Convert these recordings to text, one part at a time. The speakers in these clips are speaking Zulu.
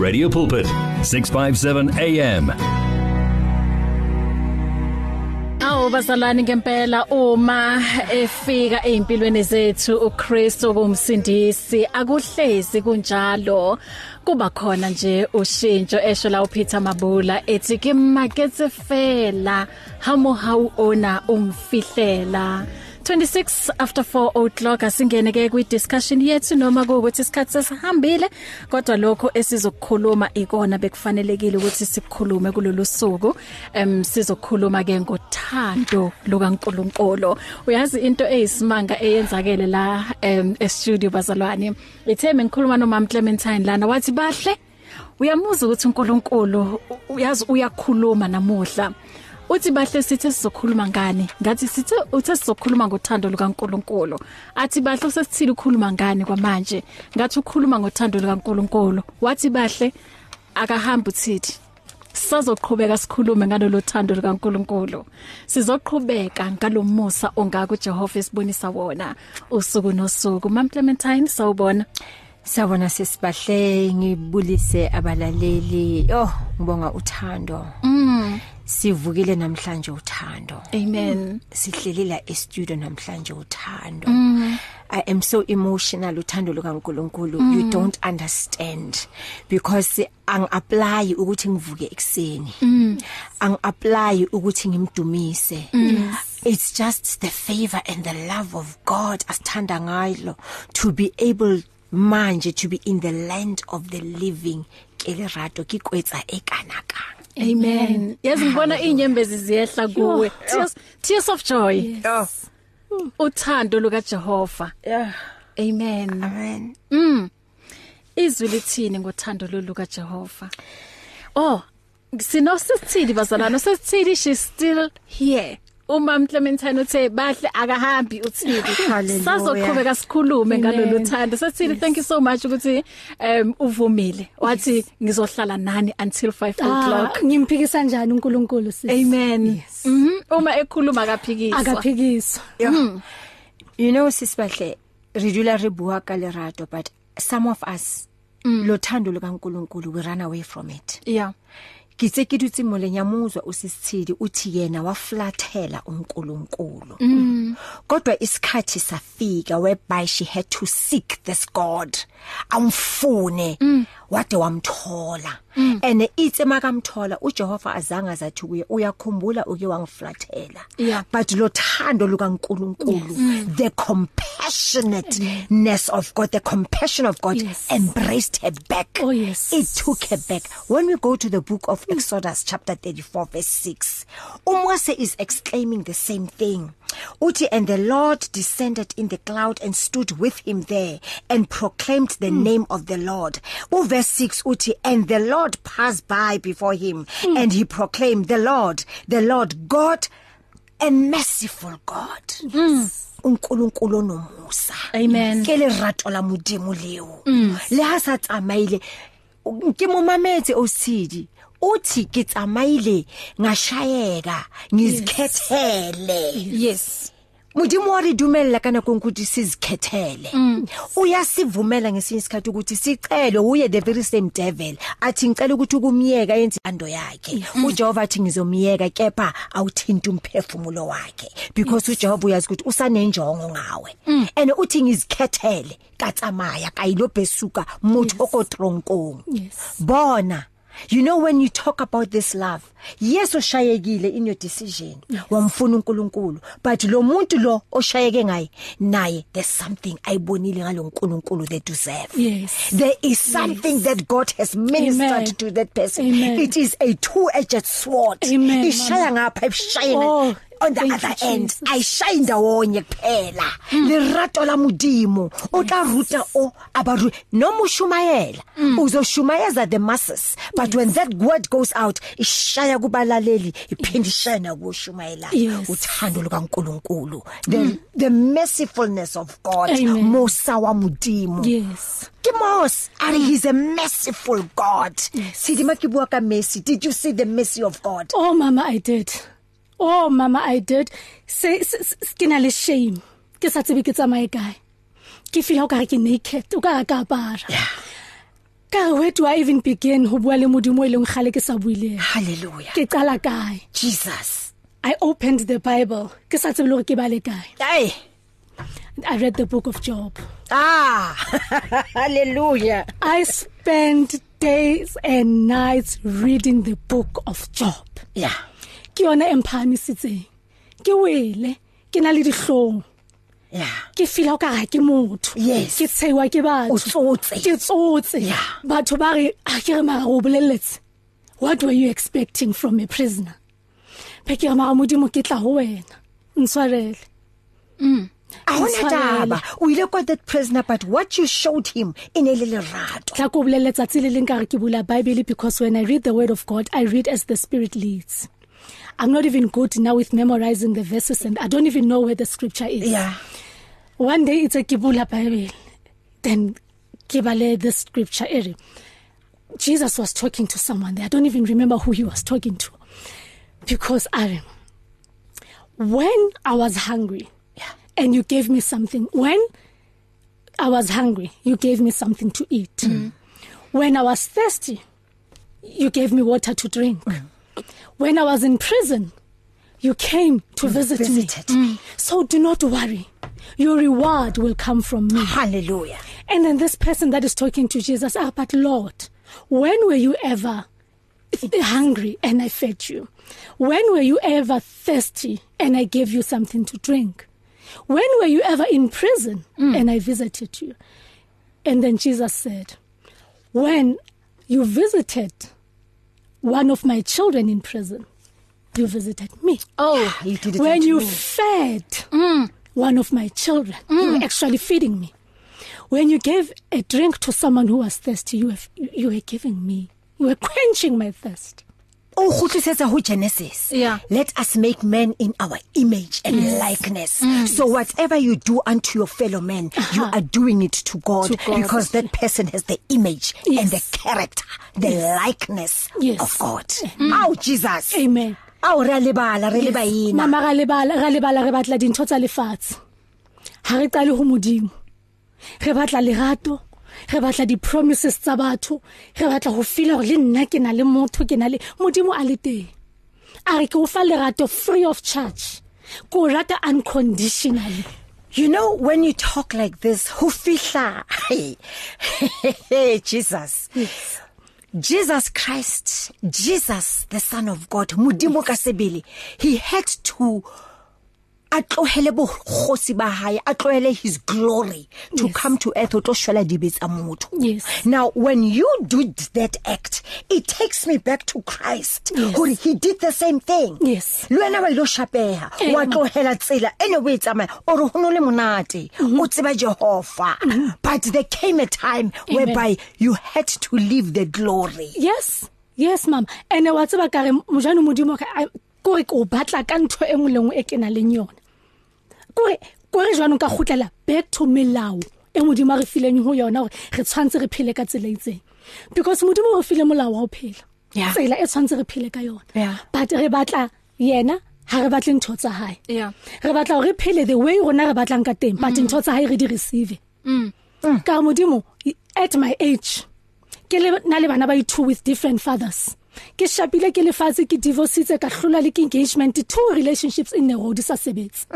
Radio Pulpit 657 AM Awu bazalwane ngempela uma efika ezimpilweni zethu uKristu kumsindisi akuhlezi kunjalo. Kuba khona nje ushintsho esho la uPeter Mabula ethi kimakethe fela hamo hau ona umfihlela. 26 after 4 o'clock. Asingene ke kwi discussion yethu noma ukuthi isikhathi sesihambile kodwa lokho esizokukhuluma ikona bekufanelekile ukuthi sikhulume kulolu suku. Em sizokhuluma ke ngothando lukaNkuluNkulu. Uyazi into eyisimanga eyenzakele la em e studio bazalwane. Itheme ngikhuluma nomama Clementine lana wathi bahle uyamuza ukuthi uNkulunkulu uyazi uyakhuluma namuhla. Uthi bahle sithi sizokhuluma ngani? Ngathi sithi uthe sizokhuluma ngothando lukaNkuluNkulu. Athi bahle sesithile ukukhuluma ngani kwamanje? Ngathi ukhuluma ngothando lukaNkuluNkulu. Wathi bahle akahamba uthithi sizoqhubeka sikhulume ngalolu thando lukaNkuluNkulu. Sizoqhubeka ngalomusa ongaka uJehova esibonisa wona. Usuku nosuku. Mam Clementine sawubona. Sawona sisibahle ngibulise abalaleli. Oh, ngibonga uthando. Mm. Sivukile namhlanje uthando. Amen. Sihleli la e-studio namhlanje uthando. Mm. I am so emotional uthando lukaNkuluNkulu. Mm. You don't understand because ang apply ukuthi ngivuke ekseni. Mm. Ang apply ukuthi ngimdumise. Mm. It's just the favor and the love of God asithanda ngalo to be able manje to be in the land of the living ke lerato ke kwetsa e kanaka Amen. Yazi ngibona inyembezi ziyehla kuwe. Tears tears of joy. oh Uthando luka Jehova. yeah Amen. amen Mm. Izwi lithini ngothando loluka Jehova? Oh, sinosithili bazalana, sesithili she's still here. Umam Clementine uthe bahle akahambi. Hallelujah. Sazoqhubeka sikhulume ngalolu thando. Sesithili thank you so much ukuthi um uvumile. Wathi ngizohlala nani until 5 Ah, o'clock. ngimphikisa njani uNkulunkulu sisi Amen. Mhm. Uma ekhuluma akaphikiswa. akaphikiswa yeah you know sisibahle re dula re bua ka lerato but some of us lo thando lukaNkuluNkulu we run away from it Yeah. Ke tse ke dutse molenyamuzwa usisithidi uthi yena waflathela uNkulunkulu. Kodwa isikhathi safika whereby she had to seek this God. Amfune. Wade wamthola. And itse makamthola uJehova azange azathi kuye uyakhumbula uke wangiflathela. Yeah. but lo thando lukaNkulunkulu the compassionateness of God the compassion of God Yes. embraced her back. Oh, yes. it took her back. When we go to the book of Exodus chapter 34 verse 6 uMose is exclaiming the same thing. Uthi and the Lord descended in the cloud and stood with him there and proclaimed the mm. name of the Lord u verse 6 uthi and the Lord passed by before him mm. and he proclaimed the Lord the Lord God a merciful God yes. uNkulunkulu onomusa Amen. ke lerato la modimo leo le ha sa tsamaile ke mo mametse osidi uthi ke tsamaile ngashayeka ngizikhethele. Yes. modimo wa re dumella ka nako ukuthi sizikhethele. Uyasivumela ngesinye isikhathi ukuthi sicele uye the very same devil athi ngicela ukuthi ukumyeka yenze ando yakhe. uJehova athi ngizomyeka kepha awuthinta umphefumulo wakhe because uJehova uyazi ukuthi usanenjongo ngawe. And uthi ngizikhethele katsamaya kayilobhesuka muthoko tronkong bona You know when you talk about this love, yes ushayekile in your decision. Wamfuna uNkulunkulu, but lo muntu lo oshayeke ngaye naye there's something ayibonile ngalo uNkulunkulu that deserve. Yes. There is something yes. that God has ministered Amen. to that person. Amen. It is a two-edged sword. Ishaya ngapha ishaya Oh, on the other end Jesus. ayishayi ndawonye kuphela lerato la modimo. O tla ruta o abaru noma ushumayela uzoshumayeza the masses but when that word goes out ishaya kubalaleli iphinde ishaya nakushumayela Yes. uthando lukaNkuluNkulu. The the mercifulness of God mosa wa modimo. Yes. Ke mos are he's a merciful God. Yes. sithi makibua ka mercy. Did you see the mercy of God? Oh mama i did. Oh mama i did. Se- ke na le shame. Ke sa tsebe ke tsamaye kae. Ke feel o ka ke naked o ka ka apara. Ka where do i even begin? Ho bua le modimo e leng khale ke sa buile. Hallelujah. Ke qala kae? Jesus. I opened the bible. Ke sa tsebe le hore ke bale kae. Hey. I read the book of job. Ah hallelujah. I spent days and nights reading the book of job. Yeah. Ke yona emphamisitseng ke wele ke na le dihlong. Yeah ke feel ka ga ke motho. Ke tshewa ke o batho tsotse. Ke tsotse. Yeah. batho ba re a ke re mara o bolelletse. What were you expecting from a prisoner? Pe ke re mara modimo ke tla ho wena. Ntshwarele. A hona taba. O ile kwa that prisoner but what you showed him in a little rato tla ko boleletsa tsile leng ka re ke bula bible because when i read the word of god i read as the spirit leads. I'm not even good now with memorizing the verses and i don't even know where the scripture is. Yeah. One day it's a ke bula bible. Then ke bale the scripture ere. Jesus was talking to someone there. I don't even remember who he was talking to. Because i when i was hungry Yeah. and you gave me something when i was hungry you gave me something to eat. Mm. when i was thirsty you gave me water to drink. Mm. When i was in prison you came to visit visited. me so do not worry your reward will come from me hallelujah And then this person that is talking to Jesus, ah, but Lord, when were you ever hungry and I fed you? When were you ever thirsty and I gave you something to drink? When were you ever in prison mm. and I visited you? And then Jesus said, when you visited one of my children in prison, you visited me. Oh, you did it when you me. fed mm. one of my children, mm. you were actually feeding me. When you gave a drink to someone who was thirsty, you were, you were giving me, you were quenching my thirst. O khutlisetsa ho Genesis Yeah. let us make man in our image and mm. likeness mm. so whatever you do unto your fellow man uh-huh. you are doing it to God, To God. because that person has the image Yes. and the character the yes. likeness Yes. of God mm. oh Jesus Amen. ao re a lebala re le baina Mama ra lebala ra lebala re batla dintho tsa lefatshe. Ha re qale ho modimo. Re batla lerato, re batla di promises tsa batho, re batla ho feel hore le nna ke na le motho ke na le modimo a le teng. A re ke o fa lerato free of charge. Ko rata unconditionally. You know when you talk like this who fihla hey Jesus Yes. Jesus Christ Jesus the son of God modimo ka sebele he had to a tlohele bokgosi ba hae a tlohele his glory to Yes. come to earth o tlo shwela dibe tsa motho Yes. now when you do that act it takes me back to Christ Yes. who he did the same thing Yes. le wena wa ilo shapeha Eh, wa ma- tlohela tsela ene o e tsamaya o re hono le monate o tseba Jehova but there came a time Mm-hmm. Amen. whereby you had to leave the glory Yes. Yes mama. Ene wa tseba ka re mojano modimo ka a- ko re ko batla ka ntho e nngwe le nngwe e ke na leng yona. Ko re ko re jwanong ka khutlela back to melao e modimo a re fileng ho yona hore re tshwantse re phele ka tsela e itseng. Because modimo o re file molao wa ho phela. Yeah. Tsela e tshwantse re phele ka yona. Yeah. But re batla yena ha re batle ntho tsa hae. Yeah. Re batla hore re phele the way rona re batlang ka teng, but ntho tsa hae re di receive. ka re modimo at my age ke le na le bana ba i2 with different fathers ke shapile ke lefatshe ke divorceitse ka hlola le ke engagement. Two relationships in a row di sa sebetse.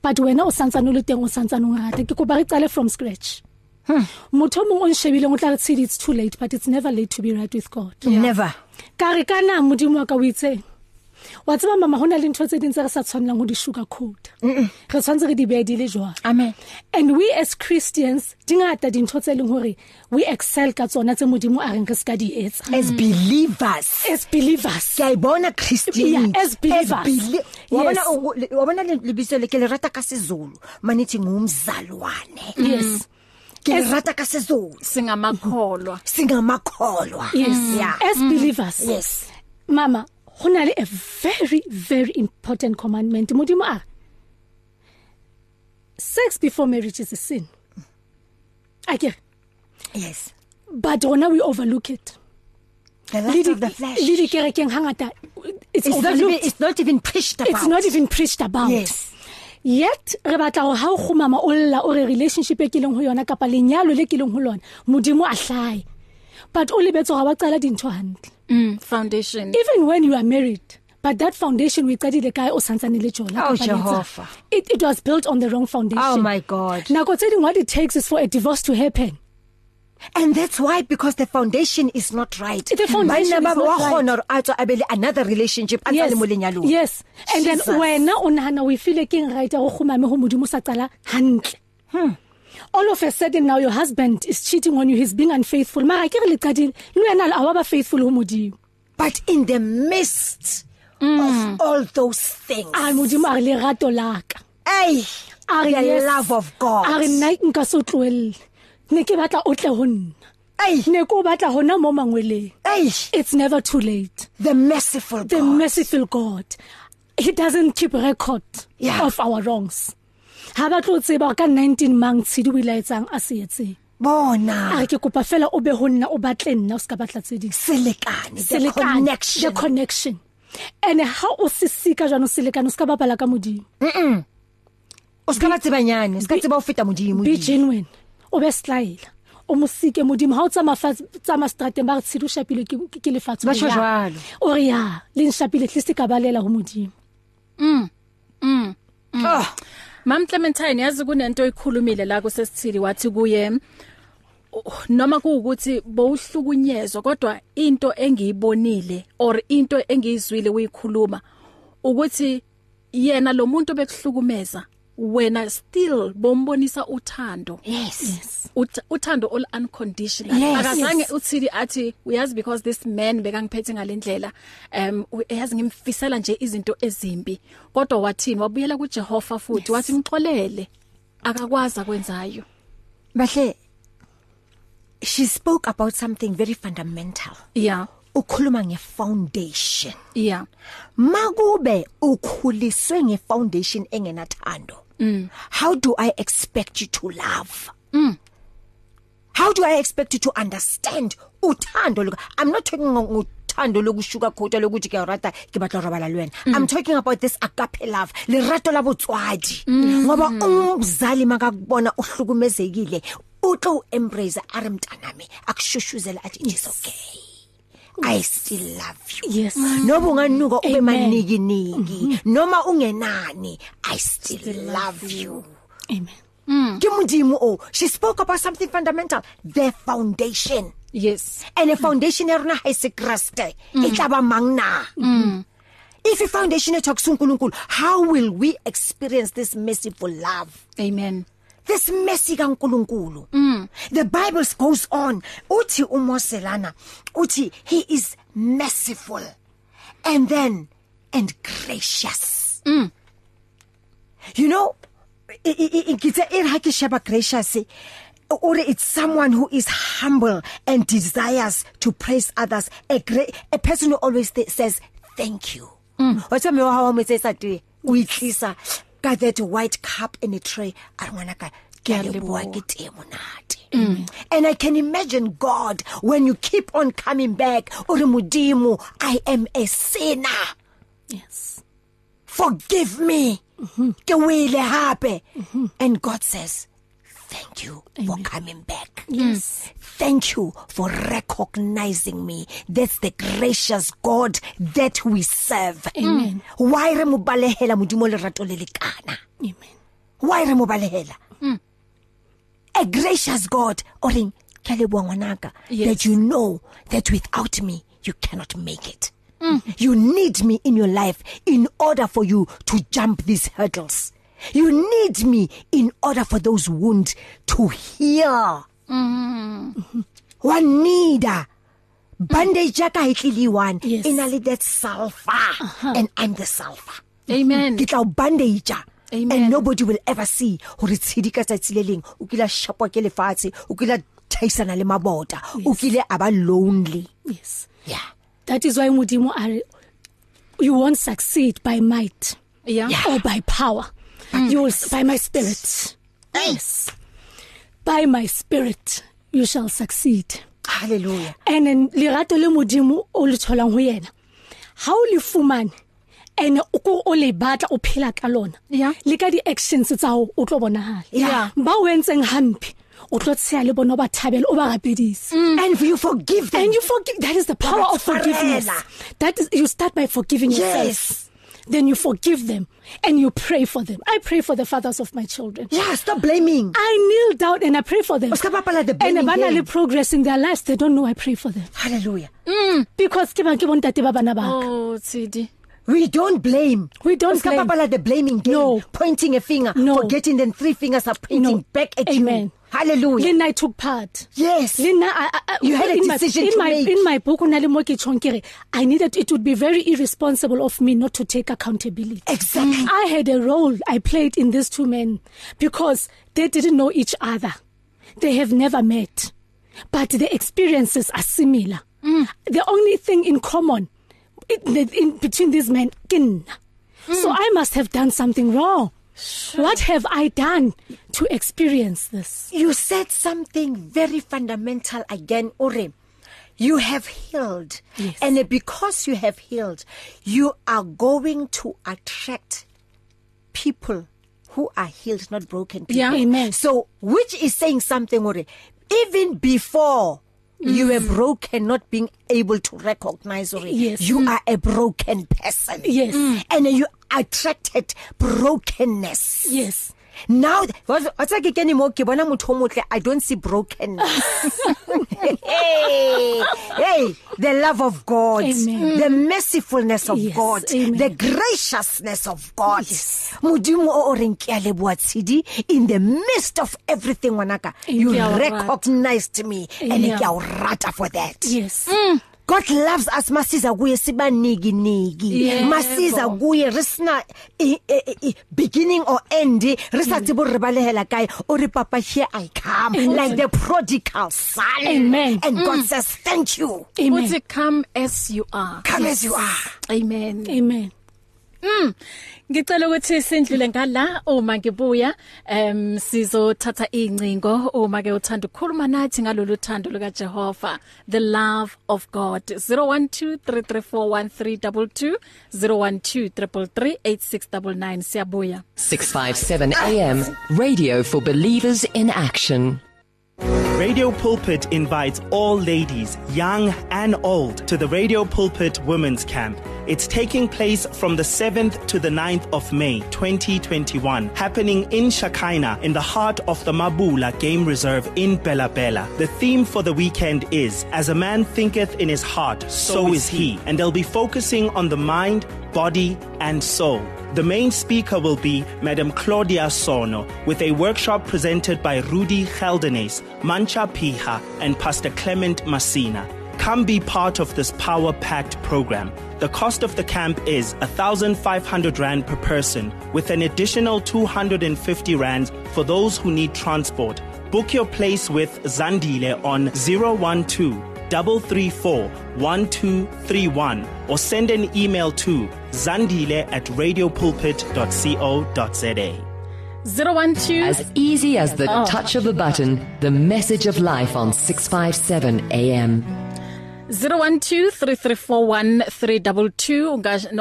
But wena o santsane o le teng o santsane o rata ke kopa re qale from scratch. Motho mong o nshebile o tla re tshedi it's too late but it's never late to be right with God. Never. Ka re kana modimo wa ka o itseng wa tseba mama hona le ntho tse ding tse re sa tshwanelang ho di sugar coat. Re tshwanetse re di behe di le jwalo. Amen. And we as christians dingata dintho tse leng hore we excel ka tsona tse modimo a reng re ska di etsa. As believers. As believers. Ke a bona Christian Yeah, as believers. wa bona Yes. o- le- wa bona le- lebitso le ke le rata ka sezulu. Manithi ngumzalwane yes. Ke le As- rata ka sezulu. Singamakholwa singamakholwa yes. Yeah. As believers. Yes. Mama hona le a very very important commandment. Modimo a sex before marriage is a sin. Akere yes. But rona we overlook it. The lust of the flesh. le di kerekeng hangata it's, it's not even it's not even preached about. it's not even preached about. Yes. Yet re batla ho ha o khumama o lla o re relationship e ke leng ho yona kapa lenyalo le ke leng ho lona modimo a hlae but o lebetse ga ba qala dintho hantle mm foundation even when you are married but that foundation we qadile kae o santsane le jona Oh. Jehovah. it it was built on the wrong foundation Oh my God. nako tse ding what it takes is for a divorce to happen And that's why because the foundation is not right. The foundation ba wa kgona hore a tswa a be le another relationship a tsa le mo lenyalong. yes and Jesus. then wena o nahana o feel ke eng right go khumame ho modimo sa qala hantle Hmm. All of a sudden now your husband is cheating on you. He's being unfaithful. Mara ke re le qadile le wena a wa ba faithful ho modimo. But in the midst of all those things. a modimo a le rato laka Hey, a re the love of God. a re nna nka so tloelle ne ke batla o tle ho nna. Hey, ne ko batla hona mo mangweleng. Hey, it's never too late. The merciful the God. merciful god. He doesn't keep record Yeah. of our wrongs. Ha ba tlo tseba ka 19 mang tshidi o ile etsang a se etseng a Bona. re ke kopa fela o be ho nna o batle nna o ska batla tse ding Selekane, the Selekane, connection. the connection. And ha o se sika jana o selekane o ska bapala ka modimo. O ska ba tsebanyane, ska tseba o feta modimo. be genuine. O be style. O mo sike modimo. Ha o tsama tsama strateng ba re tshedi o shapile ke ke- ke lefatshe Ba o re tjho ya. jwalo. o re ya le nshapile at least ka balela ho modimo. Oh, Mam Clementine yazi kunento oyikhulumile la kusesithili wathi kuye noma kuukuthi bowuhlukunyezwa kodwa into engiyibonile or into engiyizwile uyikhuluma ukuthi yena lo muntu bekuhlukumeza wena still bombonisa uthando yes. Ut, uthando all unconditional Yes. akazange Yes. uthili athi uyazi because this man bekangiphethe ngalendlela um u- yazi ngimfisela nje izinto ezimbi kodwa wathini wabuyela kuJehova futhi wathi ngixolele akakwazi kwenzayo Bahle she spoke about something very fundamental. yeah Ukhuluma ngefoundation. yeah Makube ukhuliswe ngefoundation engenathando. Mm. How do I expect you to love? Mm. How do I expect you to understand uthando luka? I'm not talking ngo- ngothando lokushuka khota lokuthi ke rata ke batla ho robala le wena. I'm talking about this agape love, lerato la botswadi. Ngoba umzali makakubona uhlukumezekile, utlo embrace are mntanami, akushushuzela athi it's okay. I still love you. yes Noba unganuka ube Amen. maniki niki, noma ungenani, I still love you. amen Ke modimo o, she spoke about something fundamental, the foundation. yes And a foundation ya rona ha e se Kriste, e tla ba mang na? If a foundation e talks uNkulunkulu, how will we experience this merciful love? amen This mercy kaNkulunkulu. Mm. The Bible goes on. Uthi uMoselana, uthi he is merciful and then and gracious. Mm. You know, ikitse e ha ke sheba gracious or it's someone who is humble and desires to praise others a great a person who always th- says thank you what's me ha mo tsetsa te o itlisa ka that white cup in a tray a re ngwana ka ke a leboha ke te monate. And i can imagine god when you keep on coming back o re modimo i am a sinner. Yes. Forgive me. Ke wile hape. And god says thank you for coming back. Yes. Thank you for recognizing me. That's the gracious god that we serve. Amen. why re mo balehela modimo lerato le lekana? Amen. Why re mo balehela? A gracious god. Oring ke leboa ngwanaka. Yes. that you know that without me you cannot make it. You need me in your life in order for you to jump these hurdles. You need me in order for those wounds to heal. Wa needa bandage ya ka e tlile one Yes. ina le that sulfur and i'm the sulfur. Amen. Ke tla bandage Amen. and nobody will ever see hore tshedi ka tsatsi le leng o kila shapwa ke lefatshe o kila thaisana le mabota o kile aba lonely. Yes. Yeah. That is why modimo are you won't succeed by might yeah, Yeah. or by power. You will by my spirit. Yes. By my spirit you shall succeed. Hallelujah. And then lerato le modimo o le tholang ho yena ha o le fumane and o ko o le batla o phela ka lona Yeah. le ka di actions tsa ho o tlo bonahala Yeah. ba o entseng hampi o tlo tsaya le bona ba thabela o ba gapedise And you forgive them. and you forgive that is the power of forgiveness. that is you start by forgiving yourself. Yes. Then you forgive them and you pray for them i pray for the fathers of my children Yeah, stop blaming. I kneel down and I pray for them. O ska bapala the And blaming bana game. le progress in their lives they don't know I pray for them Hallelujah. because ke bang ke bontate ba bana ba. Oh Tshidi We don't blame. We don't ska blame. bapala the blaming game. No. Pointing a finger. No. Forgetting then three fingers are pointing No. back at Amen. you. Hallelujah. le nna I took part Yes. le nna I- I- You had a in my- decision in to my make. in my book ona le mo ke tshong ke re I needed it would be very irresponsible of me not to take accountability Exactly. I had a role I played in these two men because they didn't know each other. They have never met. But the experiences are similar. Mm. The only thing in common in, in between these men ke nna. So I must have done something wrong. Sure. What have I done to experience this? You said something very fundamental again, Ore. You have healed. Yes. And because you have healed, you are going to attract people who are healed, not broken people. Yeah. Amen. So, which is saying something, Ore. Even before you were broken, not being able to recognize, Ore, Yes. you are a broken person. Yes. Mm. And you attracted brokenness. Yes. Now what's what's like ke mo ke bona motho motle I don't see brokenness. hey, hey, the love of God, Amen. the mercifulness of Yes, God, amen. the graciousness of God. Yes. Modimo o reng ke a leboa tshidi in the midst of everything wanaka you Ke recognized me and ke a rata for that. Yes. God loves us masiza kuye sibaniki niki Yebo. masiza kuye risna i- i- i- beginning or end re sa tsebo re balehela kae o re papa here i come Amen. like the prodigal son Amen. and God says thank you Amen. uthi come as you are come as you are amen Amen. Ngicela ukuthi sindlule ngala uma ngibuya. Em sizothatha incingo uma ke uthanda ukukhuluma nathi ngalolu thando luka Jehova the love of God. 0123341322 0123338699 siyabuya. 657 AM, radio for believers in action. Radio Pulpit invites all ladies, young and old, to the Radio Pulpit Women's Camp. It's taking place from the 7th to the 9th of May 2021, happening in Shakaina in the heart of the Mabula Game Reserve in Bella Bella. The theme for the weekend is As a man thinketh in his heart, so is he. And they'll be focusing on the mind, body, and soul. The main speaker will be Madam Claudia Sono with a workshop presented by Rudy Geldenes, Mancha Piha, and Pastor Clement Massina. Come be part of this power packed program. The cost of the camp is 1,500 Rand per person, with an additional 250 Rands for those who need transport. Book your place with Zandile on 012 334 1231 or send an email to zandile at radiopulpit.co.za. 012 As easy as the Oh. touch of a button, the message of life on 657 AM. 0123341322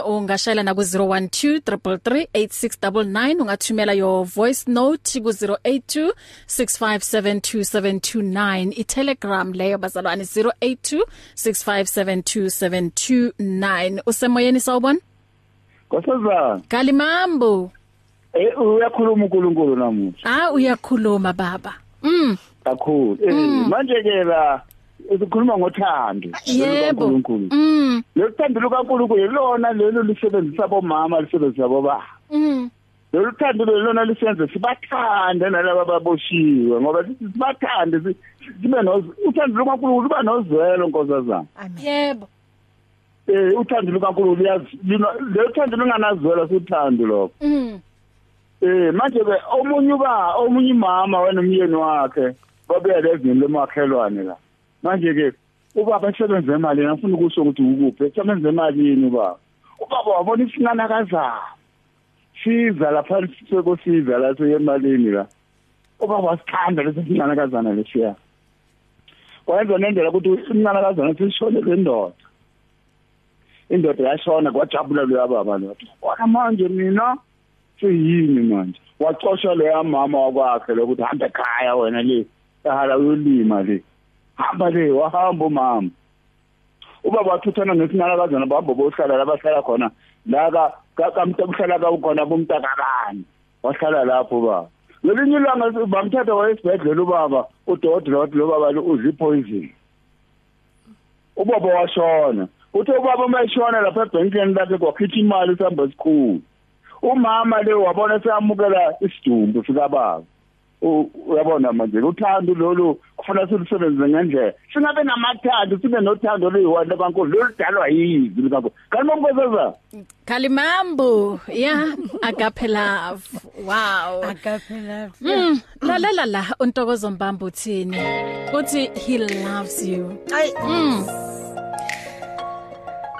ungashayela na ku 0123338699 ungathumela your voice note ku 0826572729 itelegram leyo bazalwane 0826572729 usemoyeni sawubona Nkosazana, Kalimambo eh uyakhuluma uNkulunkulu namuhla ah uyakhuluma baba mm kakhulu. Eh manje ke la ukhuluma ngothando. yebo uNkulunkulu. mm Lothando lukaNkulunkulu lona lelo lisebenzisa bomama lisebenzisa bobaba. mm Lolu thando lona lisenze sibathande nalabo ababoshiwe ngoba sithi sibathande si- sibe no uthando lukaNkulunkulu luba nozwelo nkosazana. yebo Eh uthando lukaNkulunkulu liyazi lo thando lunganazwelo suthando lokho. mm Eh manje ke omunye uba omunye mama wena umyeni wakhe babuya lezini lemakhelwane la. Manje ke ubaba esebenza imali ngifuna ukusho ukuthi ukuphi esebenza emalini ubaba. Ubaba wabona isinanakazana. Siza lapha sekosiza la seyemalini la. Ubaba wasithanda lesi sinanakazana lesiya. Wayenza nendlela ukuthi isinanakazana sishone lendoda. Indoda yashona kwajabula lo yababa lo. Wona manje mina seyini manje? Wacosha leya mama wakwakhe lokuthi hamba ekhaya wena le ehala uyolima le. Hamba le wahamba umama. Ubaba wathuthana ngesinalakazana bahamba bohlala la bahlala khona la ka kamtabuhlala ka khona bomntakabani wahlala lapho baba ngelinye ilanga bamthatha wayesibhedlela ubaba udokotela wathi lo baba udla poison. Ubaba washona. Uthe ubaba mayishona lapha ebhenkeni lakhe kwakhitha imali sihamba esikhulu umama le wabona seyamukela isidumbu sikababa. Uyabona manje uthando lolu kufuna silusebenze ngendlela. Singabe namathando sibe nothando luyiwona kankulu loludalwa yizi kankulu kanti mongozeza Kalimambo yeah agape love. Wow. Agape love mm lalela la untokozo mbambo uthini? Uthi he loves you. Ay mm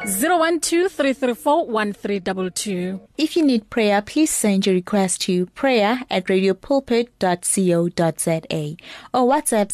0123341322 If you need prayer, please send your request to prayer at radiopulpit.co.za or WhatsApp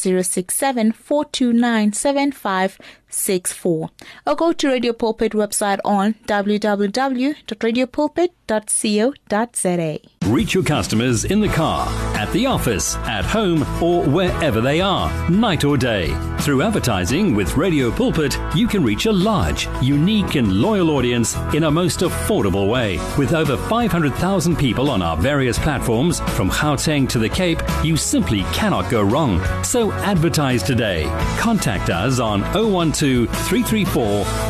067-429-7564 or go to Radio Pulpit website on www.radiopulpit.co.za. Reach your customers in the car, at the office, at home, or wherever they are, night or day. Through advertising with Radio Pulpit, you can reach a large, unique, and loyal audience in a most affordable way. With over 500,000 people on our various platforms, from Gauteng to the Cape, you simply cannot go wrong. So advertise today. Contact us on 012 334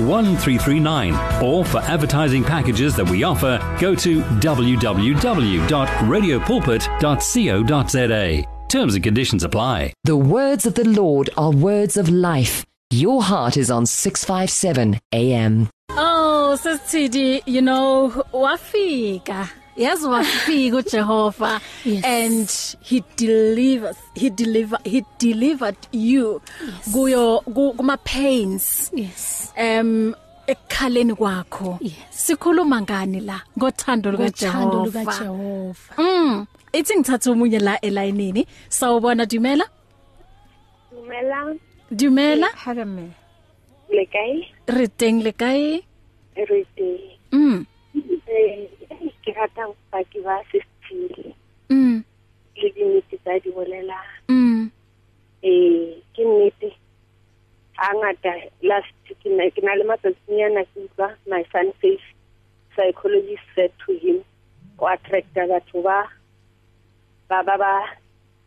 1339 or for advertising packages that we offer, go to www.radiopulpit.co.za. Terms and conditions apply. The words of the Lord are words of life. Your heart is on 657 AM. Oh sisithidi you know wafika yazi wafika uJehova Yes. and he delivers he deliver he delivered you kuyo ku- kuma pains. Yes. Um ekhaleni kwakho. Yes. sikhuluma ngani la? Ngothando ngothando lukaJehova lukaJehova mm ithi ngithatha umunye la elayinini. Sawubona Dumela? Dumelang Dumela? Harame le kae? Re teng le kae? Re teng. Mm. Eh ke rata baki ba sestile mm. Le dinete tsa di bolelang mm. Eh ke nnete. Hangata last ke na ke na le matsatsinyana ke utlwa my son says psychologist said to him o attracta batho ba ba ba ba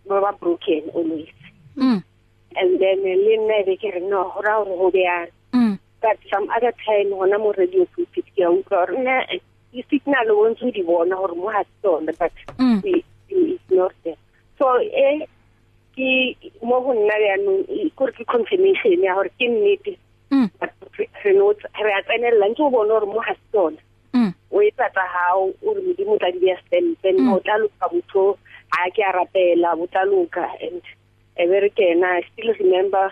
ba ba broken always. Mm. And then le nna be ke re no ho ra hore ho beyang mm. But some other time hona mo radio pulpit ke a utlwa hore nna eh, di-signal o ntse o di bona gore mo ga tsone but Mm. we we ignore them so e ke mo go nna yaanong e- kore ke confirmation ya gore ke nnete Mm. but re- re no re a tsenelela ntse o bone gore mo ga tsone mm. o etsa tsa gago o re modimo tla di beya stempen o tla loka motho ga ke a rapela bo tla loka and e be re kena I still remember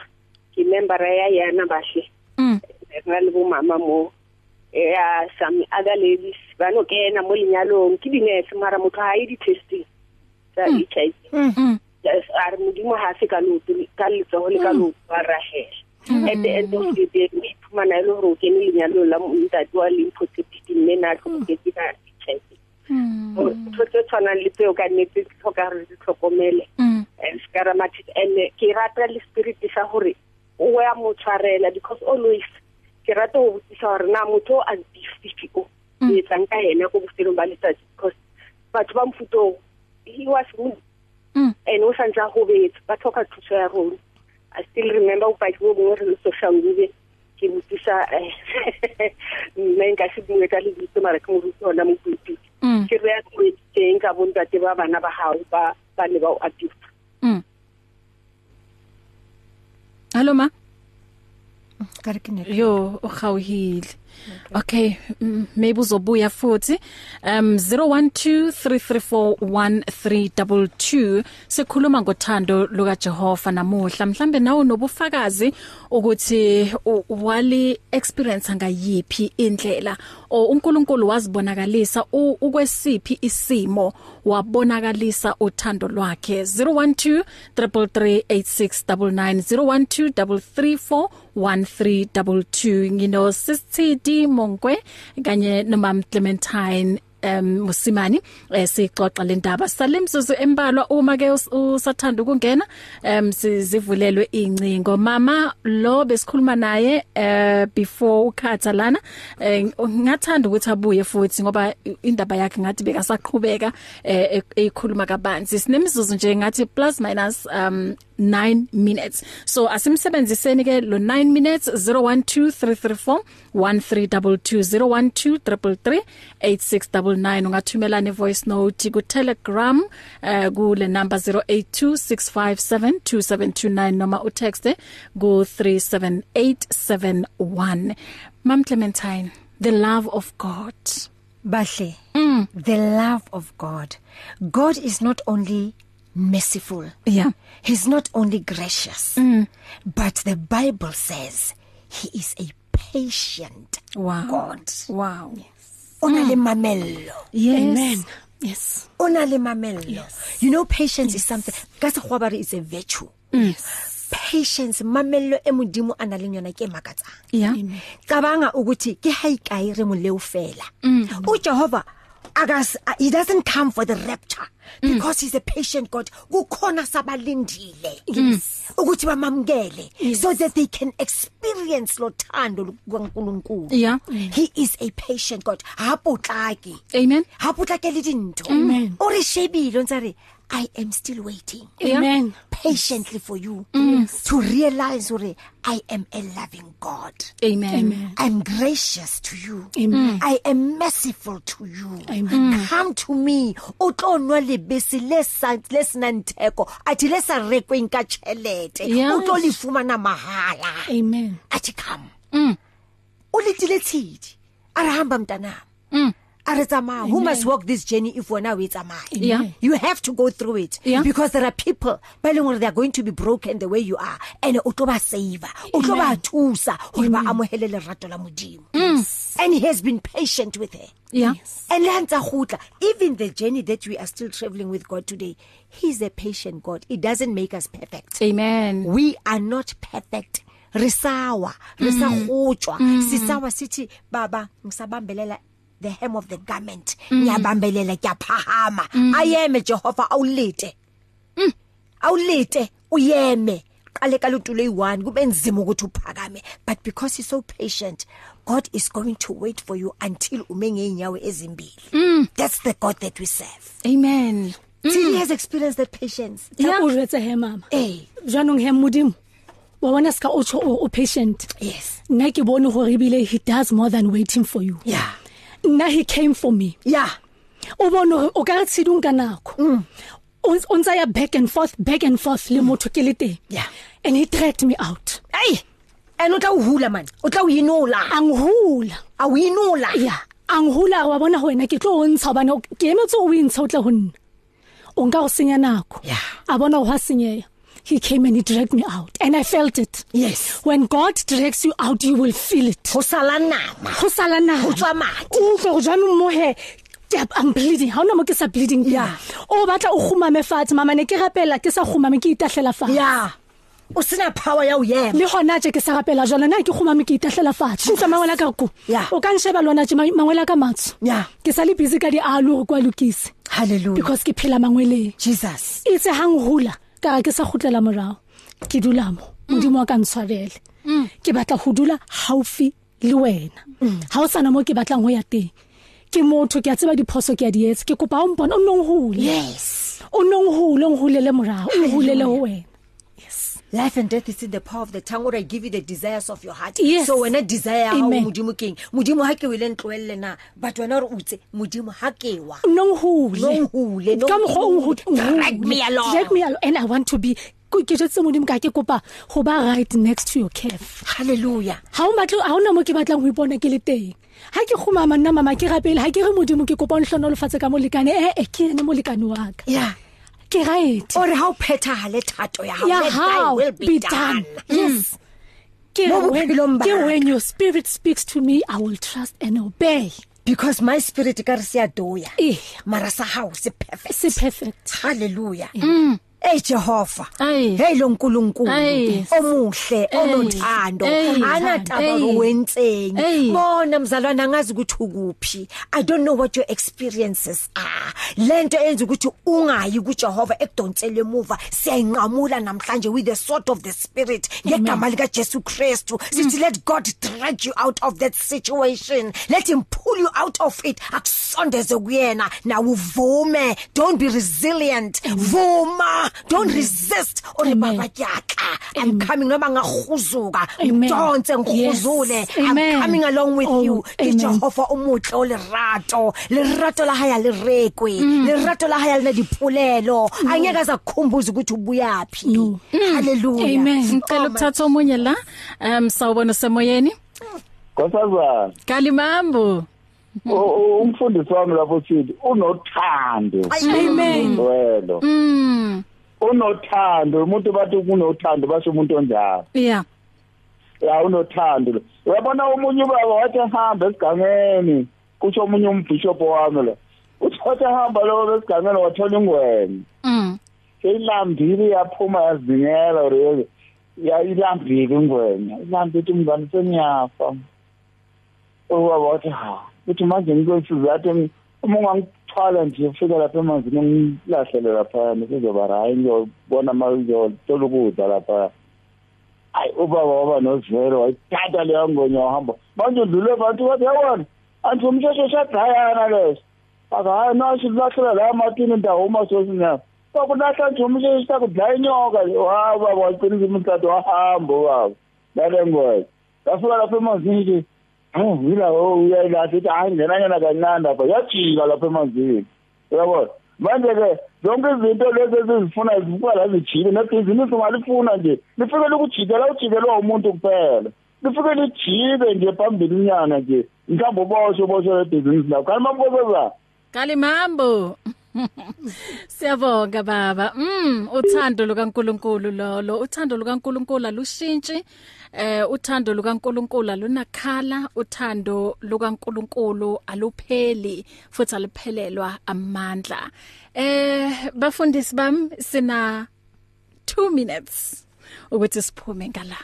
ke member ya yana bahle. Mm. Re na le bo mama mo. Ya some other ladies ba no kena mo lenyalong. Ke dinese mara motho ha e di-testing tsa HIV mm Yes, a re modimo ha se ka looto ka letsogo le ka looto wa rahela. At the end of the day o iphumana e le gore o kene lenyalong la ntate wa limphotepiti mme na tlhokoketse ka HIV ntho tse tshwanang le tseo ka nnete di tlhoka gore di tlhokomele mm and skaramatic and ke rata le spirit sa gore o ya mo tshwarela because always ke rata go botsisa gore na motho o a dififi o o etsang ka ena ko bofelong ba letsatsi because batho ba mofuto o, he was wounded Mm. and o santse a gobetse ba tlhoka thuso ya rona. I still remember bopaki bo bongwe re le social media ke botsisa eh, mme nka se bue ka lebitso mara ke moruti ona mo pulpit mm. Ke re ya teng ka bontate ba bana ba gago ba ba ne ba o abuse mm. Hallo ma. Ka re ke ne yo ugawhile okay. Maybe uzobuya futhi um 0123341322 sikhuluma ngothando luka Jehova namuhla. Mhlambe nawe nobufakazi ukuthi wali experience ngayipi indlela o uNkulunkulu wazibonakalisa ukwesiphi isimo wabonakalisa uthando lwakhe. 01233869 0123341322 ngino Sisithidi Monkwe kanye nomam Clementine um Musimani eh, sixoxa le ndaba. Salimzuzu embalwa uma ke us- usathanda ukungena um sizivulelwe incingo mama lo besikhuluma naye eh before ukhatha lana eh, ngathanda ukuthi abuye futhi ngoba indaba yakhe ngathi bekasaqhubeka eh, ekhuluma kabanzi. Sinemizuzu nje ngathi plus minus um 9 minutes so asimsebenziseni ke lo 9 minutes 012334 1322 012 8699 ungathumela ne voice note ku Telegram uh, ku le number 0826572729 noma u text ku 37871 Mam Clementine the love of God Bahle. Mm. The love of God. God is not only merciful. yeah He's not only gracious. Mm. But the Bible says he is a patient wow God. wow Ona le mamello. yes Amen. Yes. Ona le mamello. Yes. You know patience yes. is something ka sekgwabare is a virtue. yes Patience mamello e modimo ana le yona ke makatsang. yeah cabanga ukuthi ke ha ikae re moleo fela Mm. Akas he doesn't come for the rapture because he's a patient God. Kukhona sabalindile. Yes ukuthi bamamkele so that they can experience lo thando lukaNkulunkulu Yeah. he is a patient God. Hapotlaki amen. Hapotlakele dintho Amen. re shebile ntse re I am still waiting Amen. patiently for you yes. to realize ore I am a loving God amen Amen. I'm gracious to you. Amen. I am merciful to you. Amen. Come to me. O tlo nwa lebese le sa le senanteko. Athi le sa rekweng ka chelete. Yes. O tlo le fumana mahala. Amen. Athi come. Mm. O letile tshidi. A re hamba mntanami. Mm. A re tsamaya. Who must walk this journey if wena o e tsamaya? Yeah. You have to go through it Yeah. because there are people ba leng hore they are going to be broken the way you are and o tlo ba save. O tlo ba thusa hore ba amohele lerato la modimo. And he has been patient with her. yeah And le ha ntsa gutla even the journey that we are still traveling with God today he's a patient God. It doesn't make us perfect. amen We are not perfect. Re sawa, re sa gotswa. Sisawa sithi baba ngisabambelela the hem of the garment. Ngiyabambelela kyaphahama. Ayeme Jehova awulete. Awulete uyeme. Qale ka lutulo eyi1 kube nzima ukuthi uphakame but because he's so patient God is going to wait for you until ume ngeenyawo ezimbili. That's the God that we serve. amen Till he has experienced that patience. Ya o jwetse he mama. Eh, Jwanong he modimo. Wa bona ska o o patient. yes. Nna ke bone gore ebile he does more than waiting for you. Yeah. Nna he came for me. Yeah. O bone gore o ka re tshidung ka nako. O o ntsa ya back and forth back and forth le motho ke le teng. Yeah. And he dragged me out. Hey. And o tla o hula man. O tla o inola. Anghula. A o inola. Ya, anghula wa bona ho wena ke tlo o ntsha bana ke emetse o intsha o tla ho nna. O nka go senya nako. Yeah. A bona ho senyeya. He came and he dragged me out and I felt it. Yes. When God drags you out you will feel it. Ho sala nama. Ho sala na. Ho tswa madi. O tlo jwanong mo he ke I'm bleeding. Ha ona mo ke sa bleeding. teng. Yeah. O batla o khumame fatshe mama ne ke rapela ke sa khumame ke itahlela fatshe. Yeah. O sena power ya o yema. le gona tse ke sa rapela jalo na ke khumame ke itahlela fatshe ntse mangwela ka ko Yeah. o ka nsheba lona tse mangwela ka matso Yeah. ke sa le busy ka di alo go kwa lokise Hallelujah. because ke phela mangweleng Jesus. itse hang hula ka re ke sa khutlela morao. Ke dula mo modimo wa ka ntshwarele. Ke batla go dula haufi le wena. Ha o sana mo ke batlang ho ya teng. Ke motho ke a tseba diphoso ke a di etsa. Ke kopa o mpona o nong hule Yes. o nong hule o nhulele morao o nhulele ho wena. Life and death is in the power of the tongue. What I give you the desires of your heart. Yes. So when a desire ha o Amen. modimo keng. Modimo ha ke wele ntloelle na. But wena re utse modimo ha ke wa. nong hule Nong hule, nong ka mokgwa o hule. Drag me along. drag me along and i want to be ko ke jetse modimo ka ke kopa go ba right next to your calf Hallelujah. ha o batla ha ona mo ke batlang ho ipona ke le teng ha ke khumama nna mama ke rapele ha ke re modimo ke kopa o nhlonolofatse ka molekane eh eh ke ene molekane wa ka Yeah. Ke right Ore ha o phethahale thato ya hao. ya let thy how will be done yes ke Mo when, bophelong ba ke ka. when your spirit speaks to me i will trust and obey Because my spirit ka re se a doya. eh Mara sa hao se perfect. se perfect Hallelujah. Mm. Hey Jehova Ayi. hey lo nkulunkulu. Ayi. omuhle onothando. Ayi. anataba Ayi. wentseni Ayi. bona mzalwana angazi ukuthi ukuphi. I don't know what your experiences are. Lento enza ukuthi ungayi kuJehova ekudonsele emuva. Siyayinqamula namhlanje with the sword of the spirit ngegama lika Jesu Christu sithi let God drag you out of that situation. Let him pull you out of it. Akusondeze kuyena. Na uvume. Don't be resilient. Vuma. Don't resist ore Amen. baba yakha i'm coming noma ngahuzuka Amen. ngidonse ngihuzule Yes. i'm Amen. coming along with Oh, you amen. Jehova umuhle olerato lerato la haya lirekwe lerato la haya lina dipolelo angeke azakukhumbuza ukuthi ubuyapi No. haleluya Amen. Ngicela ukuthatha omunye la. Um sawubona semoyeni. Nkosazana Kalimambo. u- u- umfundisi wami lapho sithi unothando Amen. welo Mm. Unothando umuntu bathi kunothando basho umuntu onjalo. Yeah. ya unothando. Lo uyabona umunye ubaba wathi hamba esigangeni kusho omunye umbishop wami lo. Uthi wathi hamba lo esigangeni wathola ingwenya. Mm. seyilambile yaphuma yazingela or ya ilambile ingwenya. Ilambile ithi mngani sengiyafa ubaba wathi ha uthi manje ngikwensiza athi uma ungangithwala nje ufika lapha emanzini ungilahlele laphayana kuzoba rayi ngiyobona ma ngiyothola ukudla laphaya hayi ubaba waba nozvelo wayithatha leyo ngonya wahamba. Manje udlule bantu bathi yawona anti umsheshe shadayana leso. Aka hayi nasho lahlela la matini ndahuma sosinyama kwakulahla nje umsheshe sakudlaya inyoka. Wa baba waqinisa umthathu wahamba ubaba. Lale ngoya ngafika lapha emanzini nje Oh, yila uyayilahla ithi hayi ngenanyana kancane lapha yajika lapha emanzini uyabona manje ke zonke izinto lezi ezizifuna zifuka la zijike nebhizinisi ungalifuna nje lifike likujikela ujikelwa umuntu kuphela lifike lijike nje phambili inyana nje mhlawumbe uboshe uboshe lebhizinisi lakho kanti mambozazana Kalimambo. Siyabonga baba. Mm, uthando lukaNkuluNkulu lolo. Uthando lukaNkuluNkulu alushintshi. Eh uthando lukaNkuluNkulu alunakhala, uthando lukaNkuluNkulu alupheli futhi aliphelelwa amandla. Eh bafundisi bami sina 2 minutes ukuthi siphume ngala.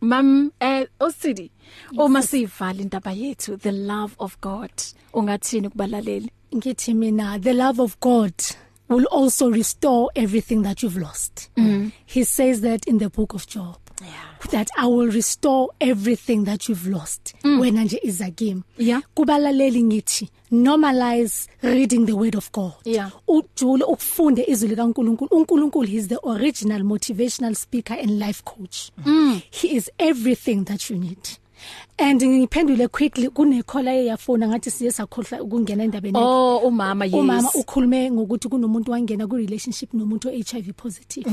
Mam eh osidi uma sivala indaba yethu the love of God ungathini kubalaleli ngithi mina the love of God will also restore everything that you've lost mm. he says that in the book of job yeah. that i will restore everything that you've lost mm. wena nje izagame Yeah. kubalaleli ngithi normalize reading the word of god Yeah. ujule ukufunde izwi likaNkuluNkulu uNkulunkulu he is the original motivational speaker and life coach mm. he is everything that you need and ngiphendule quickly kunekhola eyafona ngathi siye sakhohlwa ukungena endabeni Oh umama yes umama ukhulume ngokuthi kunomuntu wangena ku relationship nomuntu oHIV positive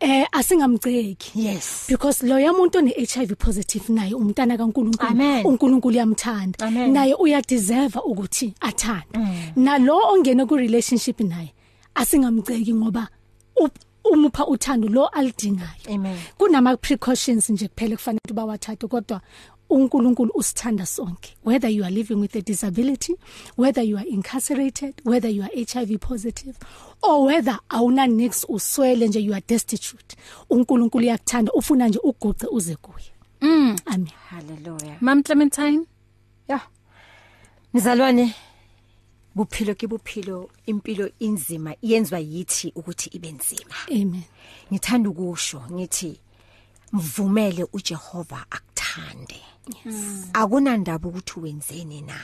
eh asingamceki. Yes. Because lo yamuntu one HIV positive naye umntana kaNkuluNkulu. Amen. uNkulunkulu uyamthanda. Amen. naye uyadeserve ukuthi athandwe nalo ongena ku relationship naye asingamceki ngoba up- umupha uthando lo alidingayo. Amen. kunama precautions nje kuphela kufanele ukuthi bawathathe kodwa uNkulunkulu usithanda sonke whether you are living with a disability whether you are incarcerated whether you are HIV positive or whether awuna nix uswele nje you are destitute uNkulunkulu uyakuthanda ufuna nje uguqe uze kuye. Mm. Amen. Haleluya Mam Clementine? Ya Mzalwane buphilo kibuphilo impilo inzima iyenzwa yithi ukuthi ibe nzima. Amen. Ngithanda ukusho ngithi mvumele uJehova akuthande. yes akunandaba ukuthi wenzeni na?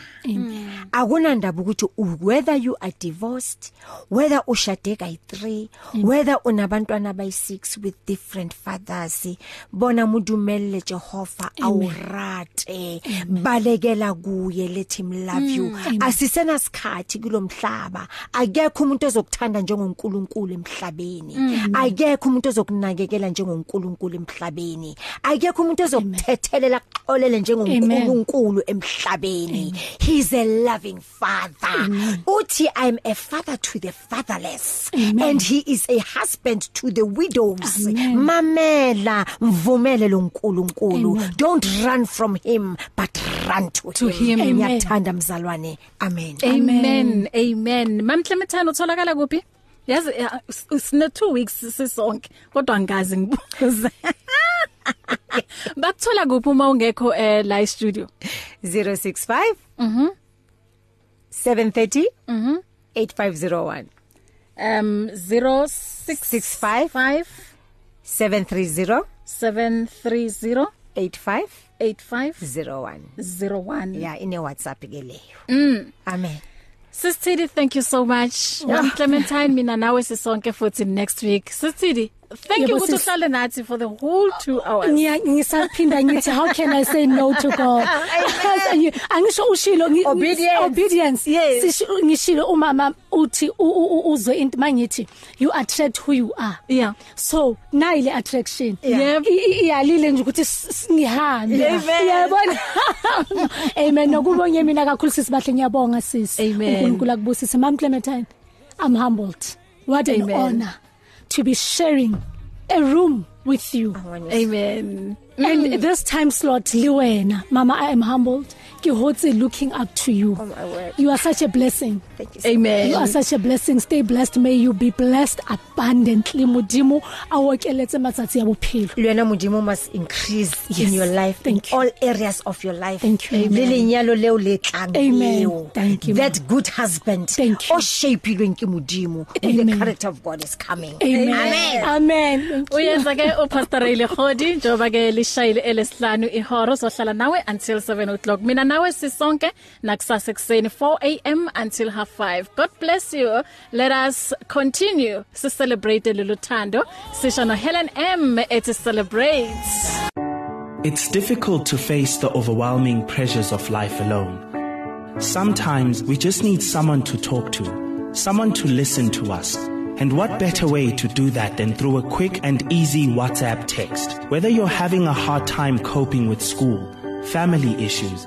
Akunandaba ukuthi u- whether you are divorced whether ushade kayi3 whether unabantwana bayi6 with different fathers bona mudumelle Jehova awurate. Balekela kuye let him love you. Asisena sikhathi kulomhlaba. Akekho umuntu ozokuthanda njengoNkulunkulu emhlabeni. Akekho umuntu ozokunakekela njengoNkulunkulu emhlabeni. Akekho umuntu ozokuthethelela xolele njengoNkulunkulu emhlabeni. He's a loving father. Uthi i'm a father to the fatherless and he is a husband to the widows. Mamela mvumele lo nkulunkulu. Don't run from him but run to, To him. him Amen. ngiyakuthanda mzalwane. Amen. Amen. Amen. Mam Clementine utholakala kuphi? Yazi ya, s- sine 2 weeks sisonke. Kodwa ngazi ngibuze. bakuthola kuphi uma ungekho eh live studio 065 mhm 730 mhm 8501 um 0665 730 730 85 8501 01 yeah ine WhatsApp ke leyo. Mm. Amen. Sisithidi thank you so much. Mom Clementine mina nawe sisonke futhi next week. Sisithidi thank you Yebo, ukuthi sis. uhlale nathi for the whole 2 hours ngiya ngisaphinda ngithi how can i say no to god angisho ushilo ngi- Obedience. obedience Yes. Sisho- ngishilo umama uthi u- u- u- uzwe into mangithi you attract who you are yeah so nayi le attraction Yeah. I- i- iyalile nje ukuthi s- s- ngihambe Amen. yabona amen nokubonga mina kakhulu sisibahle ngiyabonga sisi Amen. uNkulunkulu akubusise mam Clementine i'm humbled what an Amen. honor to be sharing a room with you. Amen. And this time slot liwena. Mama i am humbled. Ke hotse looking up to you Oh, my word. you are such a blessing thank you so amen You are such a blessing. Stay blessed. May you be blessed abundantly. Modimo awokeletse matsatsi ya bophelo. Lwena modimo must increase Yes. in your life Thank in you. all areas of your life Thank you. le lenyalo leo le tlang Amen. Thank you, that good husband Thank you. o shapilweng ke modimo when the character of God is coming Amen. Amen. Uyenza ke uPastor Ray Khodi njoba ke lishayile elesihlanu ihoro sohlala nawe until 7 o'clock mina nawe sisonke nakusasa ekseni 4 am until half 5 God bless you let us continue to celebrate loluthando sisho no Helen M ethi celebrate It's difficult to face the overwhelming pressures of life alone. Sometimes we just need someone to talk to, someone to listen to us. And what better way to do that than through a quick and easy WhatsApp text? Whether you're having a hard time coping with school, family issues,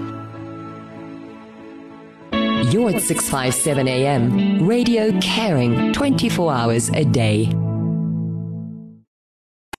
You're at 657 AM. Radio caring 24 hours a day.